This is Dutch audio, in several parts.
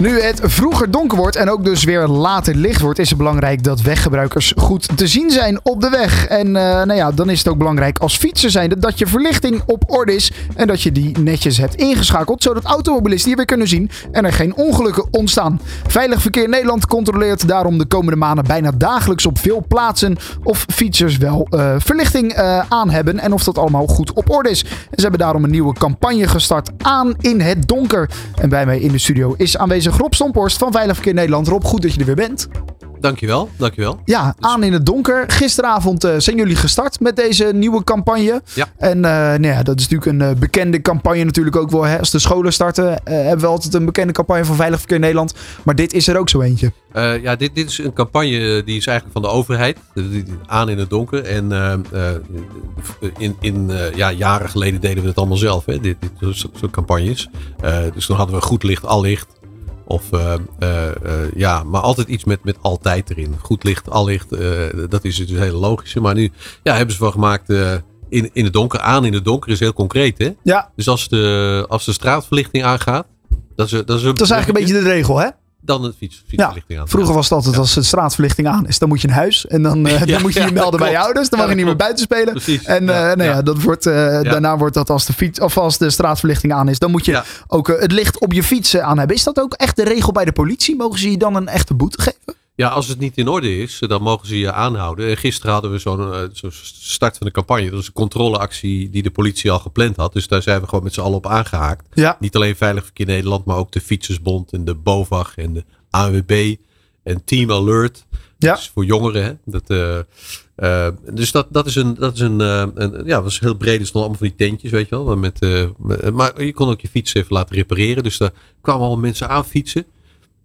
Nu het vroeger donker wordt en ook dus weer later licht wordt, is het belangrijk dat weggebruikers goed te zien zijn op de weg. En uh, nou ja, dan is het ook belangrijk als fietser zijnde dat je verlichting op orde is en dat je die netjes hebt ingeschakeld, zodat automobilisten die weer kunnen zien en er geen ongelukken ontstaan. Veilig Verkeer Nederland controleert daarom de komende maanden bijna dagelijks op veel plaatsen of fietsers wel uh, verlichting uh, aan hebben en of dat allemaal goed op orde is. En ze hebben daarom een nieuwe campagne gestart aan in het donker. En bij mij in de studio is aanwezig Rob Stomporst van Veilig Verkeer Nederland. Rob, goed dat je er weer bent. Dankjewel, dankjewel. Ja, aan in het donker. Gisteravond uh, zijn jullie gestart met deze nieuwe campagne. Ja. En uh, nou ja, dat is natuurlijk een uh, bekende campagne natuurlijk ook wel. Hè? Als de scholen starten hebben we altijd een bekende campagne van Veilig Verkeer Nederland. Maar dit is er ook zo eentje. ja, dit, dit is een campagne die is eigenlijk van de overheid. Aan in het donker. En in, in ja, jaren geleden deden we het allemaal zelf. Hè? Dit, dit soort campagnes. dus toen hadden we goed licht, al licht. Of uh, uh, ja, maar altijd iets met, met altijd erin. Goed licht, al licht, dat is dus heel logische. Maar nu ja, hebben ze wel gemaakt in, in het donker. Aan in het donker is heel concreet, hè? Ja. Dus als de, als de straatverlichting aangaat, dat is, dat is, dat is eigenlijk een beetje de regel, hè? Dan het fiets, fietsverlichting ja, aan. Vroeger was het altijd als de straatverlichting aan is, dan moet je een huis. En dan, uh, dan moet je je melden bij je ouders. Dan mag je niet meer buiten spelen. Precies. En uh, nou ja, dat wordt, uh, daarna wordt dat als de, fiets, of als de straatverlichting aan is, dan moet je ook het licht op je fiets aan hebben. Is dat ook echt de regel bij de politie? Mogen ze je dan een echte boete geven? Ja, als het niet in orde is, dan mogen ze je aanhouden. Gisteren hadden we zo'n zo start van de campagne. Dat was een controleactie die de politie al gepland had. Dus daar zijn we gewoon met z'n allen op aangehaakt. Ja. Niet alleen Veilig Verkeer Nederland, maar ook de Fietsersbond en de BOVAG en de ANWB en Team Alert. Ja. Dus voor jongeren. Hè? Dat, uh, uh, dus dat, dat is een, dat is een, uh, een ja, was heel breed. Er stonden allemaal van die tentjes, weet je wel. Met, maar je kon ook je fiets even laten repareren. Dus daar kwamen al mensen aan fietsen.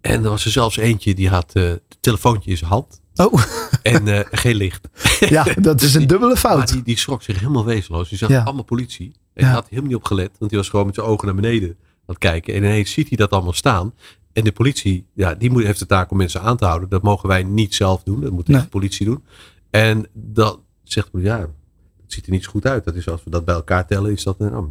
En er was er zelfs eentje die had het telefoontje in zijn hand. Oh. En geen licht. Ja, dat is een dubbele fout. Maar die, die schrok zich helemaal wezenloos. Die zag Ja. allemaal politie. En Ja. hij had helemaal niet op gelet. Want hij was gewoon met zijn ogen naar beneden aan het kijken. En ineens ziet hij dat allemaal staan. En de politie, ja, die moet, heeft de taak om mensen aan te houden. Dat mogen wij niet zelf doen. Dat moet Nee. de politie doen. En dat zegt, ja, dat ziet er niet zo goed uit. Dat is als we dat bij elkaar tellen, is dat, nou,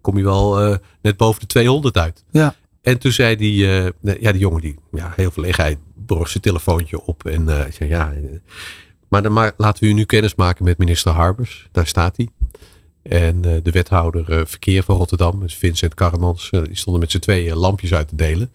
kom je wel eh, net boven de 200 uit. Ja. En toen zei die, eh, ja, die jongen, die, ja, heel verlegen, hij borg zijn telefoontje op. En eh, zei, ja, eh, maar dan maar, laten we u nu kennis maken met minister Harbers. Daar staat hij. En de wethouder verkeer van Rotterdam, Vincent Karremans, die stonden met z'n tweeën lampjes uit te delen.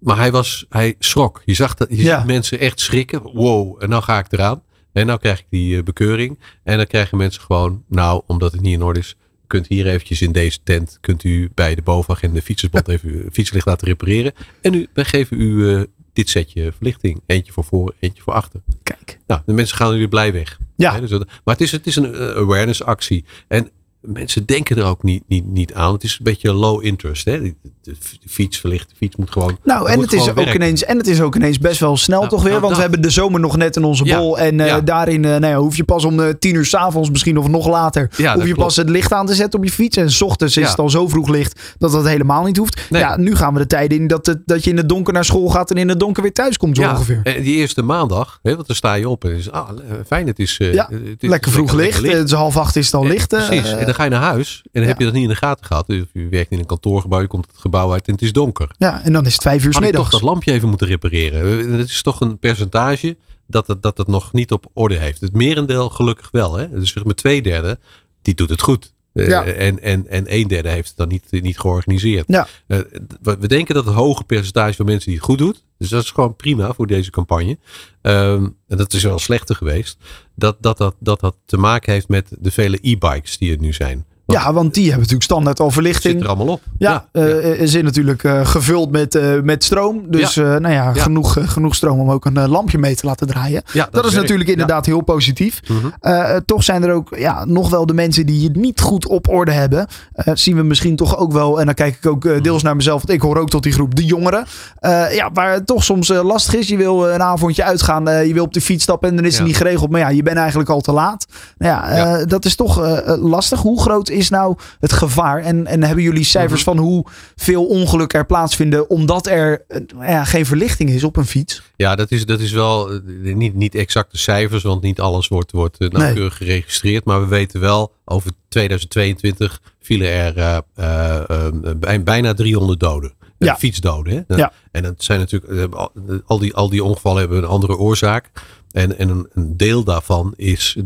Maar hij was, hij schrok. Je zag dat, je Ja. ziet mensen echt schrikken. Wow, en nou ga ik eraan. En nou krijg ik die bekeuring. En dan krijgen mensen gewoon, nou, omdat het niet in orde is, kunt hier eventjes in deze tent, kunt u bij de BOVAG en de fietsersbond even uw fietslicht laten repareren. En nu, wij geven u eh, dit setje verlichting. Eentje voor voor, eentje voor achter. Kijk. Nou, de mensen gaan er weer blij weg. Ja. Dus dat- maar het is, het is een eh, awareness actie. En mensen denken er ook niet, niet, niet aan. Het is een beetje low interest. Hè? De, fiets verlicht, de fiets moet gewoon. Nou, en het, is ook werken. ineens, en het is ook ineens best wel snel Nou, toch weer. nou, Want we hebben de zomer nog net in onze Ja, bol. En eh, ja. daarin eh, nou ja, hoef je pas om eh, tien uur s'avonds misschien of nog later. Ja, hoef je klopt. pas het licht aan te zetten op je fiets. En s ochtends is het al zo vroeg licht dat dat helemaal niet hoeft. Nee. Ja, nu gaan we de tijden in dat, het, dat je in het donker naar school gaat. En in het donker weer thuis komt zo Ja, ongeveer. en die eerste maandag, hè, want dan sta je op en is, ah, fijn, het is, eh, Ja, het is Lekker vroeg licht. lekker Het is half acht is het al licht. Precies. En dan ga je naar huis en dan ja. heb je dat niet in de gaten gehad. Dus je werkt in een kantoorgebouw, je komt het gebouw uit en het is donker. ja, en dan is het vijf uur Had toch dat lampje even moeten repareren. Het is toch een percentage dat het, dat het nog niet op orde heeft. Het merendeel gelukkig wel. Hè? Dus zeg maar twee derde, die doet het goed. Eh, Ja. en, en, en een derde heeft het dan niet, niet georganiseerd. Ja. Eh, we we denken dat het hoge percentage van mensen die het goed doet. Dus dat is gewoon prima voor deze campagne. Ehm, en dat is wel slechter geweest. Dat dat, dat, dat dat te maken heeft met de vele e-bikes die er nu zijn. Ja, want die hebben natuurlijk standaard al Zit verlichting. er allemaal op. Ja, is in natuurlijk eh, gevuld met, met stroom. Dus nou ja, Ja. Genoeg, genoeg stroom om ook een lampje mee te laten draaien. Ja, Dat, is natuurlijk inderdaad heel positief. Ja. Mhm. Toch zijn er ook ja, nog wel de mensen die het niet goed op orde hebben. Zien we misschien toch ook wel, en dan kijk ik ook eh, deels naar mezelf, want ik hoor ook tot die groep, de jongeren. Ja, waar het toch soms lastig is. Je wil een avondje uitgaan, je wil op de fiets stappen en dan is het Ja. niet geregeld. Maar ja, je bent eigenlijk al te laat. Nou ja, Ja. dat is toch lastig. Hoe groot is is nou het gevaar? En, en hebben jullie cijfers Mhm. van hoeveel ongelukken er plaatsvinden omdat er eh, ja, geen verlichting is op een fiets? Ja, dat is, dat is wel eh, niet, niet exacte cijfers, want niet alles wordt, wordt eh, nauwkeurig geregistreerd. Maar we weten wel, over 2022 vielen er bij- bijna 300 doden. Ja. Fietsdoden. Hè? Ja. En dat zijn natuurlijk, al- al die, al die ongevallen hebben een andere oorzaak. En, en een, een deel daarvan is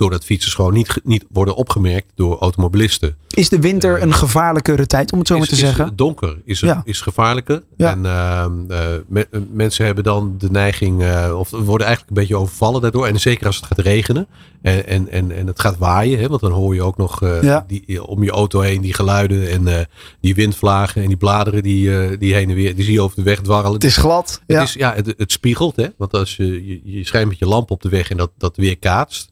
doordat fietsers gewoon niet, niet worden opgemerkt door automobilisten. Is de winter een gevaarlijkere tijd, om het zo maar te is zeggen? donker is, Ja. is gevaarlijker. Ja. En ehm, eh, me- mensen hebben dan de neiging, eh, of worden eigenlijk een beetje overvallen daardoor. En zeker als het gaat regenen en, en, en, en het gaat waaien. Hè, want dan hoor je ook nog eh, Ja. die, om je auto heen die geluiden en eh, die windvlagen en die bladeren die, eh, die heen en weer, die zie je over de weg dwarrelen. Het is glad. Het, Ja. is, ja, het, het spiegelt, hè? want als je, je, je schijnt met je lamp op de weg en dat, dat weer kaatst.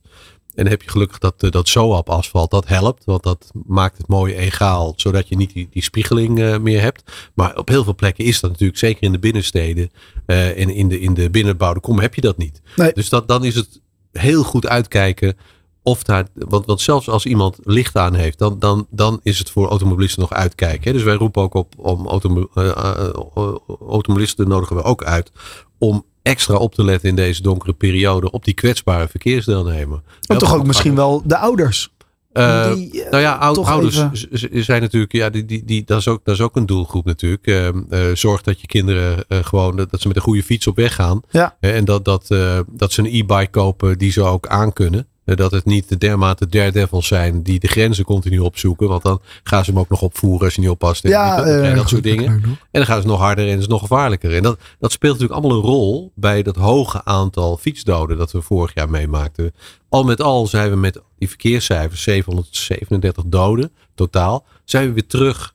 En dan heb je gelukkig dat, eh, dat SOAP asfalt, dat helpt. Want dat maakt het mooi egaal, zodat je niet die, die spiegeling eh, meer hebt. Maar op heel veel plekken is dat natuurlijk, zeker in de binnensteden eh, en in de, in de binnenbouwde kom, heb je dat niet. Nee. Dus dat, dan is het heel goed uitkijken of daar, want, want zelfs als iemand licht aan heeft, dan, dan, dan is het voor automobilisten nog uitkijken. Hè? Dus wij roepen ook op om automo- automobilisten nodigen we ook uit om extra op te letten in deze donkere periode op die kwetsbare verkeersdeelnemer. Maar toch ook misschien wel de ouders. Eh, Die, eh, nou ja, ouders even- zijn natuurlijk, ja, die, die, die, dat, is ook, dat is ook een doelgroep natuurlijk. Eh, eh, zorg dat je kinderen gewoon, dat ze met een goede fiets op weg gaan. Ja. En dat, dat, dat ze een e-bike kopen die ze ook aankunnen. Eh, dat het niet de dermate daredevils zijn die de grenzen continu opzoeken. Want dan gaan ze hem ook nog opvoeren als je niet oppast. En Ja, je eh, dat goed, soort dingen. En dan gaan ze nog harder en is het nog gevaarlijker. En dat, dat speelt natuurlijk allemaal een rol bij dat hoge aantal fietsdoden dat we vorig jaar meemaakten. Al met al zijn we met die verkeerscijfers, 737 doden totaal, zijn we weer terug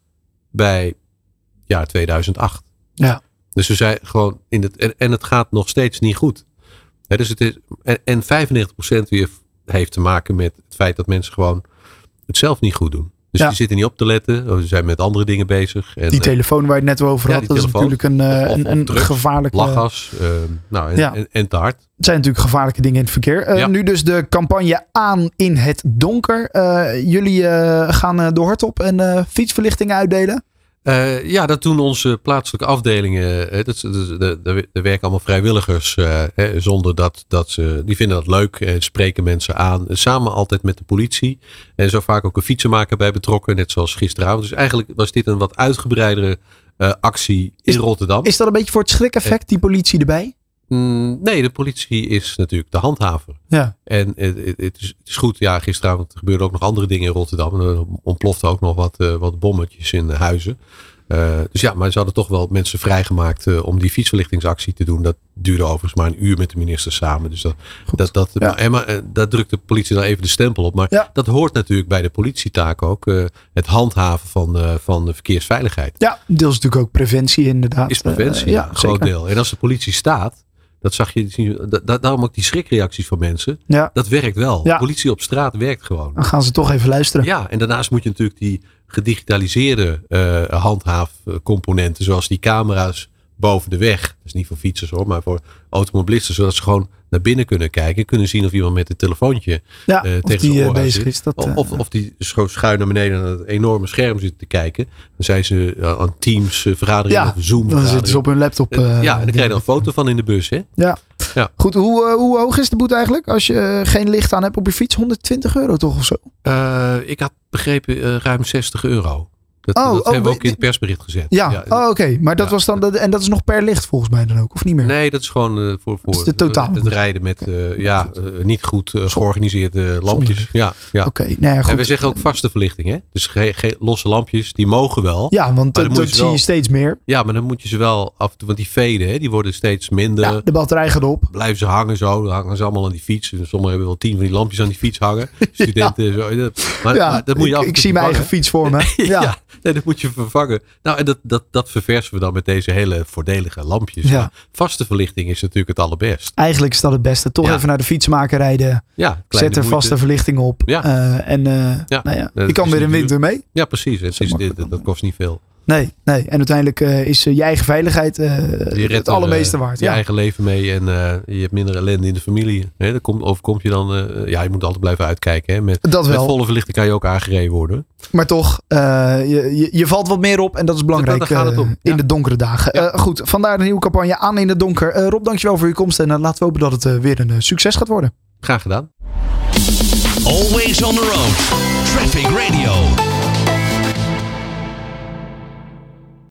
bij jaar 2008. Ja. Dus we zijn gewoon in het, en, en het gaat nog steeds niet goed. Dus het is, en, en 95% weer heeft te maken met het feit dat mensen gewoon het zelf niet goed doen. Dus Ja. die zitten niet op te letten. Ze zijn met andere dingen bezig. En, Die eh, telefoon waar je het net over had, dat is natuurlijk een, eh, Of- een, of een drugs, gevaarlijke... lachgas. eh, nou, en, Ja. en, en te hard. Het zijn natuurlijk gevaarlijke dingen in het verkeer. Eh. Nu dus de campagne aan in het donker. Eh, jullie eh, gaan eh, de hort op en eh, fietsverlichtingen uitdelen. Eh, ja, dat doen onze plaatselijke afdelingen. eh, dat, er werken allemaal vrijwilligers. eh, hè, zonder dat, dat ze. Die vinden dat leuk en spreken mensen aan. Samen altijd met de politie. En zo vaak ook een fietsenmaker bij betrokken. Net zoals gisteravond. Dus eigenlijk was dit een wat uitgebreidere actie in Is- Rotterdam. Is dat een beetje voor het schrik-effect, die politie erbij? Mm, nee, de politie is natuurlijk de handhaver. Ja. En het, het- is, het is goed, ja, gisteravond gebeurden ook nog andere dingen in Rotterdam. En er ontplofte ook nog wat, eh, wat bommetjes in de huizen. Eh, dus ja, maar ze hadden toch wel mensen vrijgemaakt eh, om die fietsverlichtingsactie te doen. Dat duurde overigens maar een uur met de minister samen. Dus dat, dat, dat, Ja. maar, en maar, daar drukt de politie dan even de stempel op. Maar Ja. dat hoort natuurlijk bij de politietaak ook. het handhaven van, van de verkeersveiligheid. Ja, deels natuurlijk ook preventie inderdaad. Is preventie, ja, een groot deel. En als de politie staat, dat zag je, daarom ook die schrikreacties van mensen. Ja, Dat werkt wel. Ja. Politie op straat werkt gewoon. dan gaan ze toch even luisteren. Ja, en daarnaast moet je natuurlijk die gedigitaliseerde eh handhaafcomponenten, zoals die camera's boven de weg. Is niet voor fietsers hoor, maar voor automobilisten, zodat ze gewoon naar binnen kunnen kijken. Kunnen zien of iemand met een telefoontje Ja, eh, tegen die eh, bezig zit. is. Dat, Of, eh, of, of die schuin naar beneden naar het enorme scherm zit te kijken. Dan zijn ze aan Teams vergaderingen Ja, of Zoom dan zitten ze op hun laptop. Ja, en dan krijg je er een foto van in de bus. Hè? Ja. Ja. Goed, hoe, hoe hoog is de boete eigenlijk? Als je geen licht aan hebt op je fiets, 120 euro toch of zo? Ik had begrepen ruim 60 euro. Dat, Oh, dat oh, hebben we ook in het persbericht gezet. Ja, oh, oké. Maar dat Ja. was dan, de, en dat is nog per licht volgens mij dan ook, of niet meer? Nee, dat is gewoon eh, voor, voor is de totaal. het rijden met eh, ja, eh, niet goed eh, georganiseerde lampjes. Ja, ja. Oké, nou ja, goed. En we zeggen ook vaste verlichting. Hè? Dus geen losse lampjes, die mogen wel. Ja. Ja, want dat, je zie je steeds meer. maar dan moet je ze wel af en toe, want die veden, hè, die worden steeds minder. Ja, de batterij gaat op. Blijven ze hangen zo, dan hangen ze allemaal aan die fiets. En sommigen hebben wel tien van die lampjes aan die fiets hangen. Studenten zo. Maar, Ja, maar dat moet je ik, af en ik zie mijn eigen fiets voor me. Ja, Ja, nee, dat moet je vervangen. Nou, en dat, dat, dat verversen we dan met deze hele voordelige lampjes. Ja. Vaste verlichting is natuurlijk het allerbest. eigenlijk is dat het beste. Toch Ja. even naar de fietsmaker rijden. Ja, Zet er vaste verlichting op. Ja. Eh, en eh, Ja. nou ja, je kan weer in niet winter mee. Ja, precies. Het Zo is, makkelijk dit, dat kost niet veel. Nee, nee. En uiteindelijk eh, is uh, je eigen veiligheid uh, je het allermeeste waard. Je ja. eigen leven mee en je hebt minder ellende in de familie. Hè? Dan komt, overkomt je dan... ja, je moet altijd blijven uitkijken. Hè? Met, dat wel. met volle verlichting kan je ook aangereden worden. Maar toch, je, je, je, valt wat meer op en dat is belangrijk dat, gaat het om. in de donkere dagen. Ja. goed, vandaar de nieuwe campagne Aan in het Donker. Rob, dankjewel voor je komst en laten we hopen dat het weer een succes gaat worden. Graag gedaan. Always on the road. Traffic Radio.